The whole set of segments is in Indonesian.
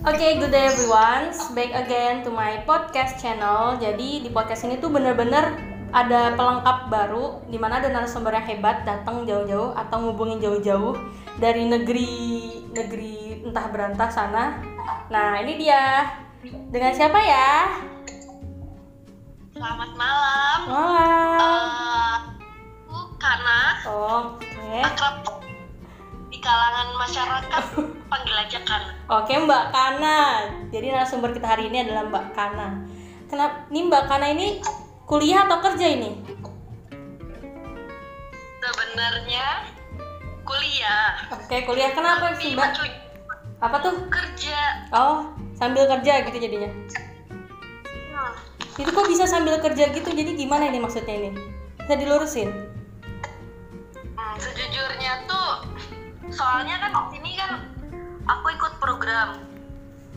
Oke, good day everyone. Back again to my podcast channel. Jadi di podcast ini tuh bener-bener ada pelengkap baru di mana ada narasumber yang hebat datang jauh-jauh atau ngubungin jauh-jauh dari negeri negeri entah berantah sana. Nah, ini dia. Dengan siapa ya? Selamat malam. Malam. Eh, aku Kana, Oke. akrab di kalangan masyarakat panggil aja Kana. Oke, Mbak Kana. Jadi narasumber kita hari ini adalah Mbak Kana. Kenapa nih Mbak Kana ini kuliah atau kerja ini? Sebenarnya kuliah, Oke, kuliah kenapa sih, Mbak? Apa tuh? kerja. Oh, sambil kerja gitu jadinya. Hmm, Itu kok bisa sambil kerja gitu? Jadi gimana ini maksudnya ini? Bisa dilurusin? hmm, sejujurnya tuh, soalnya kan di sini kan aku ikut program.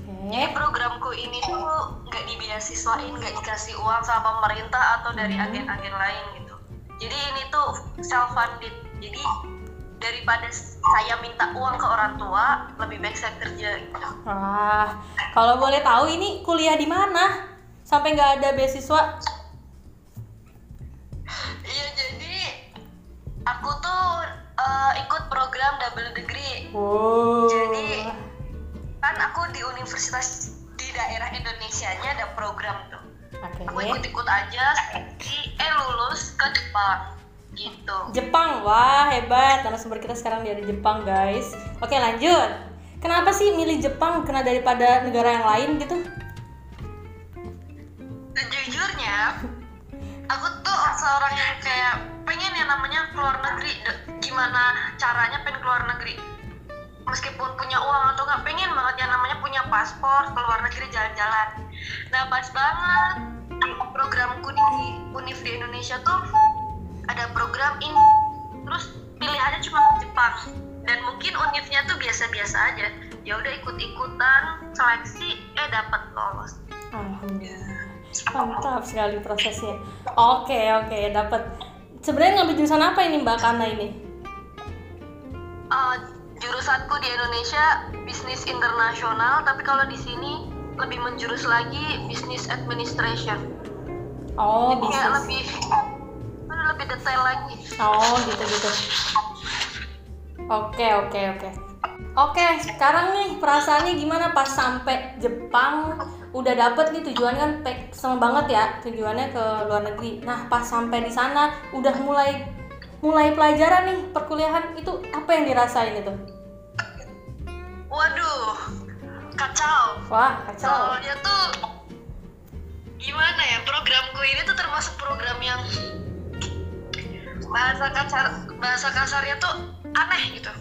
Jadi Oke. programku ini tuh nggak dibeasiswain, nggak dikasih uang sama pemerintah atau dari Hmm. agen-agen lain gitu. Jadi ini tuh self funded. Jadi daripada saya minta uang ke orang tua, lebih baik saya kerja gitu. Wah, kalau boleh tahu ini kuliah di mana? Sampai nggak ada beasiswa? Iya jadi aku tuh eh, ikut program double degree. Wow. Jadi kan aku di universitas di daerah Indonesia-nya ada program tuh. Oke. Aku ikut-ikut aja, seleksi, eh lulus ke Jepang gitu. Jepang, wah hebat. Narasumber kita sekarang dia di Jepang, guys. Oke, lanjut. Kenapa sih milih Jepang kena daripada negara yang lain gitu? Sejujurnya, aku tuh seorang yang kayak pengen yang namanya keluar negeri. De- Gimana caranya pengen keluar negeri? Meskipun punya uang atau nggak pengen banget yang namanya punya paspor keluar negeri jalan-jalan. Nah pas banget programku di Univ di Indonesia tuh ada program ini. Terus pilihannya cuma Jepang dan mungkin univnya tuh biasa-biasa aja. Ya udah ikut-ikutan seleksi, eh dapat lolos. Alhamdulillah. Mantap sekali prosesnya. Oke, oke, dapat. Sebenarnya ngambil jurusan apa ini Mbak Kana ini? Eh, jurusanku di Indonesia bisnis internasional, tapi kalau di sini lebih menjurus lagi bisnis administration. Oh, Jadi bisnis. lebih lebih detail lagi. Oh, gitu-gitu. Oke, oke, oke. Oke, sekarang nih perasaannya gimana pas sampai Jepang? Udah dapet nih tujuan kan seneng banget ya tujuannya ke luar negeri. Nah, pas sampai di sana udah mulai mulai pelajaran nih perkuliahan itu apa yang dirasain itu? Waduh, kacau. Wah, kacau. Soalnya tuh gimana ya programku ini tuh termasuk program yang bahasa kasar bahasa kasarnya tuh aneh gitu.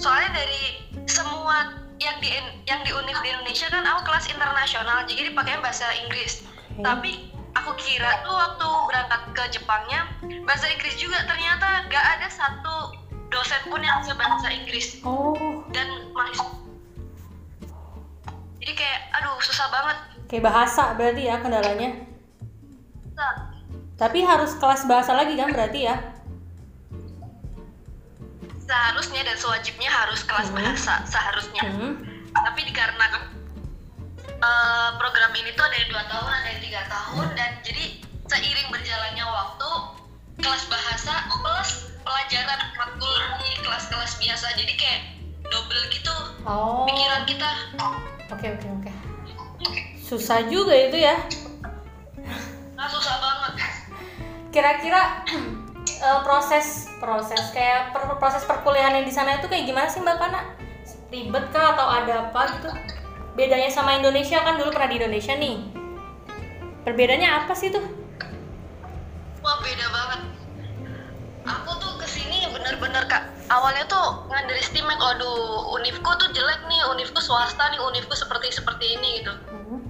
Soalnya dari semua yang di yang di univ di Indonesia kan aku kelas internasional jadi dipakai bahasa Inggris. Oke. Tapi aku kira tuh waktu berangkat ke Jepangnya bahasa Inggris juga ternyata gak ada satu dosen pun yang bisa bahasa Inggris Oh, dan mahasiswa jadi kayak aduh susah banget kayak bahasa berarti ya kendalanya. Tapi harus kelas bahasa lagi kan berarti ya? Seharusnya dan sewajibnya harus kelas Hmm. bahasa seharusnya Hmm. tapi dikarenakan eh, program ini tuh ada yang dua tahun ada yang tiga tahun dan jadi seiring berjalannya waktu kelas bahasa plus pelajaran matkul di kelas-kelas biasa jadi kayak double gitu Oh. pikiran kita Oke, oke, oke. Susah juga itu ya. nah susah banget Kira-kira eh, proses proses kayak per- proses perkuliahan yang di sana itu kayak gimana sih Mbak Kana? Ribet kah atau ada apa gitu? Bedanya sama Indonesia kan dulu pernah di Indonesia nih. Perbedaannya apa sih tuh? Wah beda banget. Aku tuh ke sini bener-bener kak. Awalnya tuh nganderestimate, aduh univku tuh jelek nih, univku swasta nih, univku seperti seperti ini gitu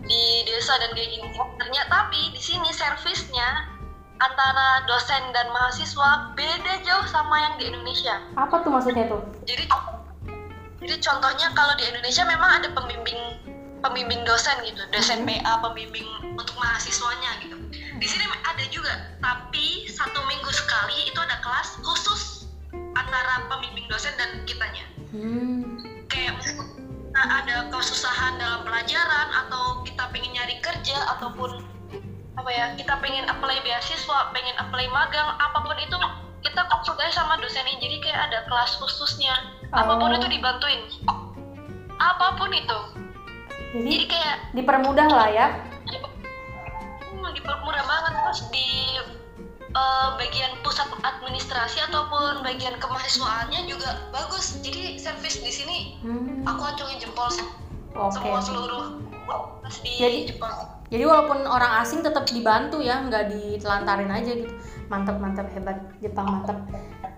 di desa dan kayak gini. Ternyata tapi di sini servisnya antara dosen dan mahasiswa beda jauh sama yang di Indonesia. Apa tuh maksudnya tuh? Jadi jadi contohnya kalau di Indonesia memang ada pembimbing pembimbing dosen gitu, dosen PA, pembimbing untuk mahasiswanya gitu. Di sini ada juga, tapi satu minggu sekali itu ada kelas khusus antara pembimbing dosen dan kitanya. Hmm. Kayak ada kesusahan dalam pelajaran atau kita pengen nyari kerja ataupun apa ya kita pengen apply beasiswa pengen apply magang apa pun itu kita konsultasi sama dosennya jadi kayak ada kelas khususnya. Apa pun Oh. itu dibantuin. Apa pun itu. Jadi jadi kayak dipermudah lah ya. hmm, dipermudah banget terus di eh, bagian pusat administrasi ataupun bagian kemahasiswaannya juga bagus. Jadi servis di sini Hmm, aku acungin jempol Oke. semua seluruh pas di Jadi- Jepang Jadi walaupun orang asing tetap dibantu ya, nggak ditelantarin aja gitu. Mantap mantap hebat Jepang mantap.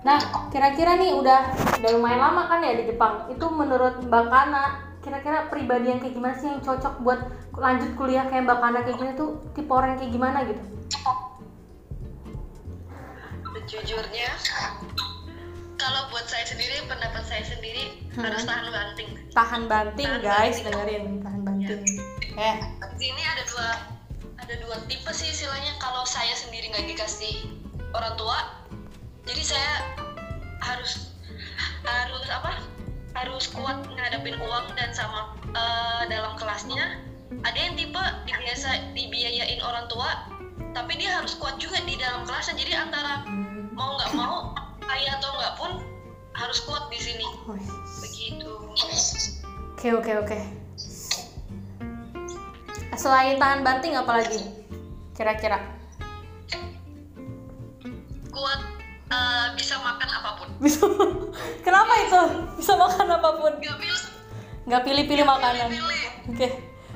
Nah kira-kira nih udah udah lumayan lama kan ya di Jepang. Itu menurut Mbak Kana, kira-kira pribadi yang kayak gimana sih yang cocok buat lanjut kuliah kayak Mbak Kana kayak gini tuh tipe orang kayak gimana gitu? Sejujurnya kalau buat saya sendiri pendapat saya sendiri Hmm. harus tahan banting. Tahan banting Tahan guys, banting. dengerin tahan banting. Eh, di sini ada dua ada dua tipe sih istilahnya. Kalau saya sendiri nggak dikasih orang tua jadi saya harus harus apa? Harus kuat ngadepin uang dan sama eh, dalam kelasnya. Ada yang tipe dibiasa dibiayain orang tua tapi dia harus kuat juga di dalam kelasnya. Jadi antara mau nggak mau kaya atau nggak pun harus kuat di sini wih. begitu Oke oke oke. Selain tahan banting apalagi? Kira-kira? kuat eh, bisa makan apa pun Bisa. Kenapa itu? Bisa makan apa pun. nggak pilih Nggak pilih-pilih makanan. pilih Oke.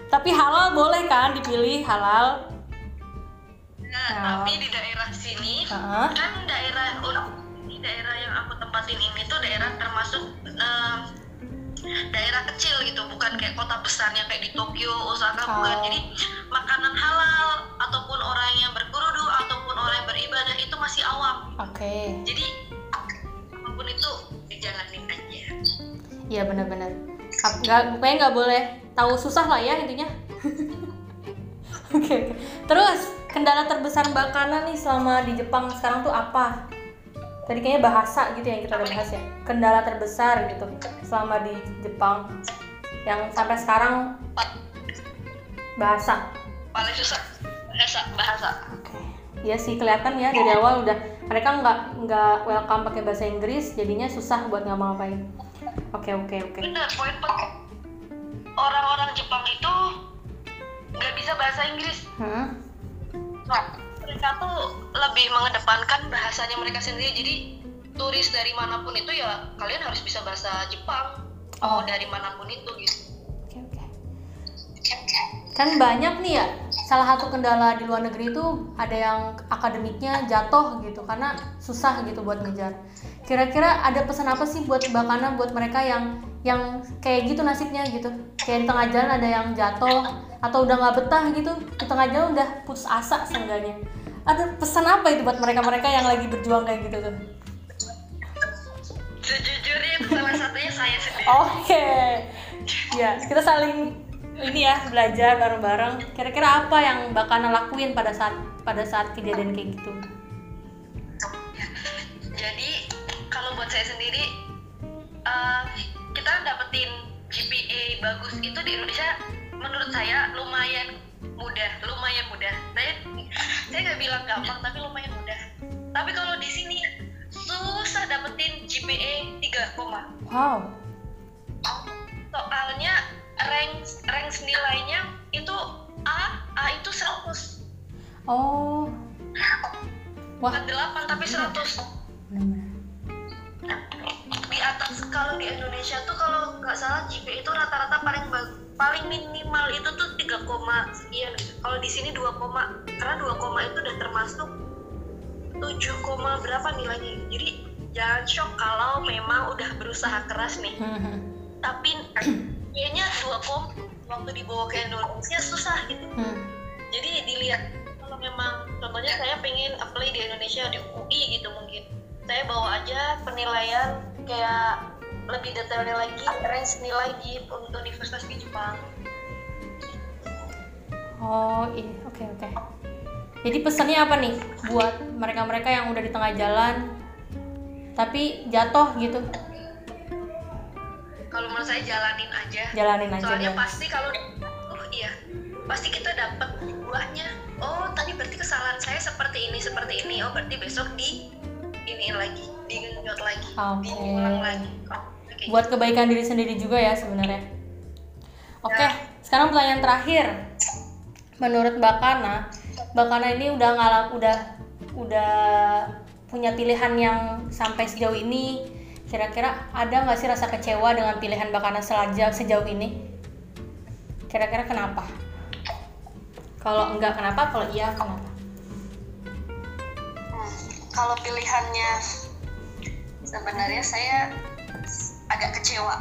Tapi halal boleh kan dipilih halal? Nah, Oh. tapi di daerah sini Heeh. kan daerah di daerah kota besarnya kayak di Tokyo, Osaka Oh. bukan. Jadi makanan halal ataupun orang yang berkerudu ataupun orang yang beribadah itu masih awam. Oke. Jadi apa pun itu dijalanin aja. Iya benar-benar. Nggak, pokoknya nggak boleh tahu susah lah ya intinya. Oke. oke. Terus kendala terbesar Mbak Kana nih selama di Jepang sekarang tuh apa? Tadi kayaknya bahasa gitu yang kita udah bahas ya. Kendala terbesar gitu selama di Jepang yang sampai sekarang bahasa. Paling susah bahasa bahasa. Oke. Iya sih kelihatan ya dari awal udah mereka nggak nggak welcome pakai bahasa Inggris jadinya susah buat ngapa-ngapain. Oke oke oke. Bener, poin penting. Orang-orang Jepang itu nggak bisa bahasa Inggris. Hmm. Nah, mereka tuh lebih mengedepankan bahasanya mereka sendiri. Jadi turis dari mana pun itu ya kalian harus bisa bahasa Jepang. Oh. Oh, dari mana pun itu gitu. Oke oke. Kan banyak nih ya. Salah satu kendala di luar negeri itu ada yang akademiknya jatuh gitu karena susah gitu buat ngejar. Kira-kira ada pesan apa sih buat Mbak Kana buat mereka yang yang kayak gitu nasibnya gitu? Kayak di tengah jalan ada yang jatuh atau udah nggak betah gitu di tengah jalan udah putus asa seenggaknya. Ada pesan apa itu buat mereka-mereka yang lagi berjuang kayak gitu tuh? Sejujurnya itu salah satunya saya sendiri. Oke. Ya, kita saling ini ya belajar bareng-bareng. Kira-kira apa yang Mbak Kana lakuin pada saat pada saat kejadian kayak gitu? Jadi kalau buat saya sendiri eh, kita dapetin GPA bagus itu di Indonesia menurut saya lumayan mudah, lumayan mudah. Saya saya nggak bilang gampang tapi lumayan mudah. Tapi kalau di sini susah dapetin GPA 3, Wow. soalnya rank rank nilainya itu A, A itu 100 Oh. Wah. bukan 8 tapi 100 benar-benar. di atas kalau di Indonesia tuh kalau nggak salah GPA itu rata-rata paling bag- paling minimal itu tuh 3, koma sekian. Kalau di sini 2, koma. karena 2, koma itu udah termasuk 7, koma berapa nilainya. Jadi jangan shock kalau memang udah berusaha keras nih. Hmm, Tapi kayaknya 2, koma waktu dibawa ke Indonesia susah gitu. hmm. Jadi dilihat kalau memang contohnya saya pengen apply di Indonesia di UI gitu mungkin saya bawa aja penilaian kayak lebih detailnya lagi range nilai di universitas di Jepang Oh iya, oke oke. Jadi pesannya apa nih buat mereka-mereka yang udah di tengah jalan tapi jatuh gitu? kalau menurut saya jalanin aja jalanin aja soalnya ya. pasti kalau oh iya pasti kita dapat buahnya oh tadi berarti kesalahan saya seperti ini seperti ini oh berarti besok di ini lagi digenjot lagi Oke. diulang lagi oh, oke. buat kebaikan diri sendiri juga ya sebenarnya. Oke, Ya. sekarang pertanyaan terakhir. Menurut Mbak Kana, Mbak Kana ini udah ngalam udah udah punya pilihan yang sampai sejauh ini. Kira-kira ada nggak sih rasa kecewa dengan pilihan Mbak Kana sejauh sejauh ini? Kira-kira kenapa? Kalau enggak kenapa? Kalau iya kenapa? Hmm, kalau pilihannya sebenarnya saya agak kecewa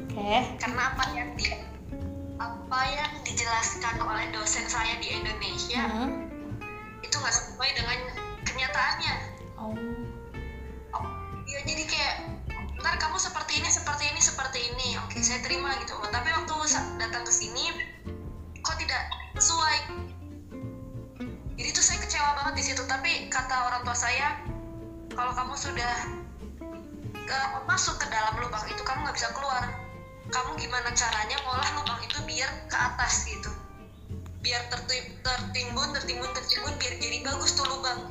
Oke. karena apa yang di apa yang dijelaskan oleh dosen saya di Indonesia Hmm. itu nggak sesuai dengan kenyataannya. Oh. ya jadi kayak ntar kamu seperti ini seperti ini seperti ini. Oke saya terima gitu. Oh, tapi waktu datang ke sini kok tidak sesuai? Jadi itu saya kecewa banget di situ. Tapi kata orang tua saya kalau kamu sudah ke, masuk ke dalam lubang itu kamu nggak bisa keluar kamu gimana caranya ngolah lubang itu biar ke atas gitu biar terti- tertimbun tertimbun tertimbun biar jadi bagus tuh lubang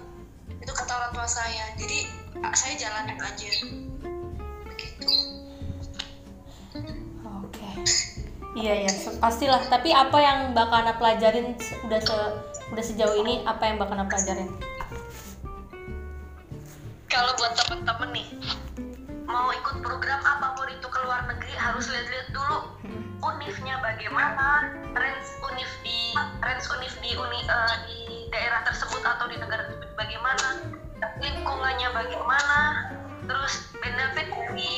itu kata orang tua saya jadi saya jalanin aja begitu Oke. Iya ya, pastilah. Tapi apa yang Mbak Kana pelajarin udah se udah sejauh ini apa yang Mbak Kana pelajarin? kalau buat temen-temen nih mau ikut program apa pun itu luar negeri harus lihat-lihat dulu unifnya bagaimana range univ di range univ di uni eh, di daerah tersebut atau di negara tersebut bagaimana lingkungannya bagaimana terus benefit dari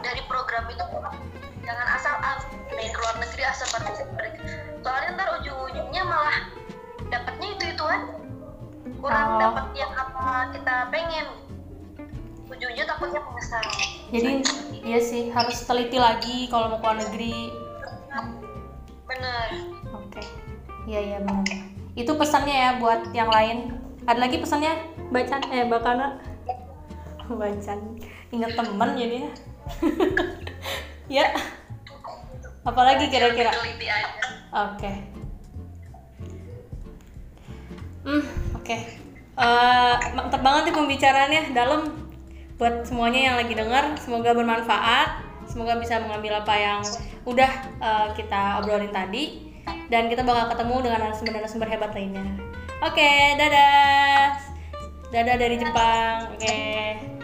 dari program itu jangan asal ah, main ke luar negeri asal partisipasi soalnya ntar ujung-ujungnya malah dapatnya itu ituan kurang Oh. dapat yang apa kita pengen. Ujungnya takutnya menyesal Jadi iya sih harus teliti lagi kalau mau ke luar negeri. bener Oke. Iya iya benar. Itu pesannya ya buat yang lain. Ada lagi pesannya? Bacaan eh Mbak Kana. Bacaan. Ingat temen jadinya. ya. Apalagi kira-kira? Oke. Hmm, oke. Eh, mantap banget nih pembicaraannya dalam buat semuanya yang lagi dengar. Semoga bermanfaat. Semoga bisa mengambil apa yang udah eh, kita obrolin tadi. Dan kita bakal ketemu dengan narasumber-narasumber hebat lainnya. Oke, dadah. Dadah dari Jepang. Oke.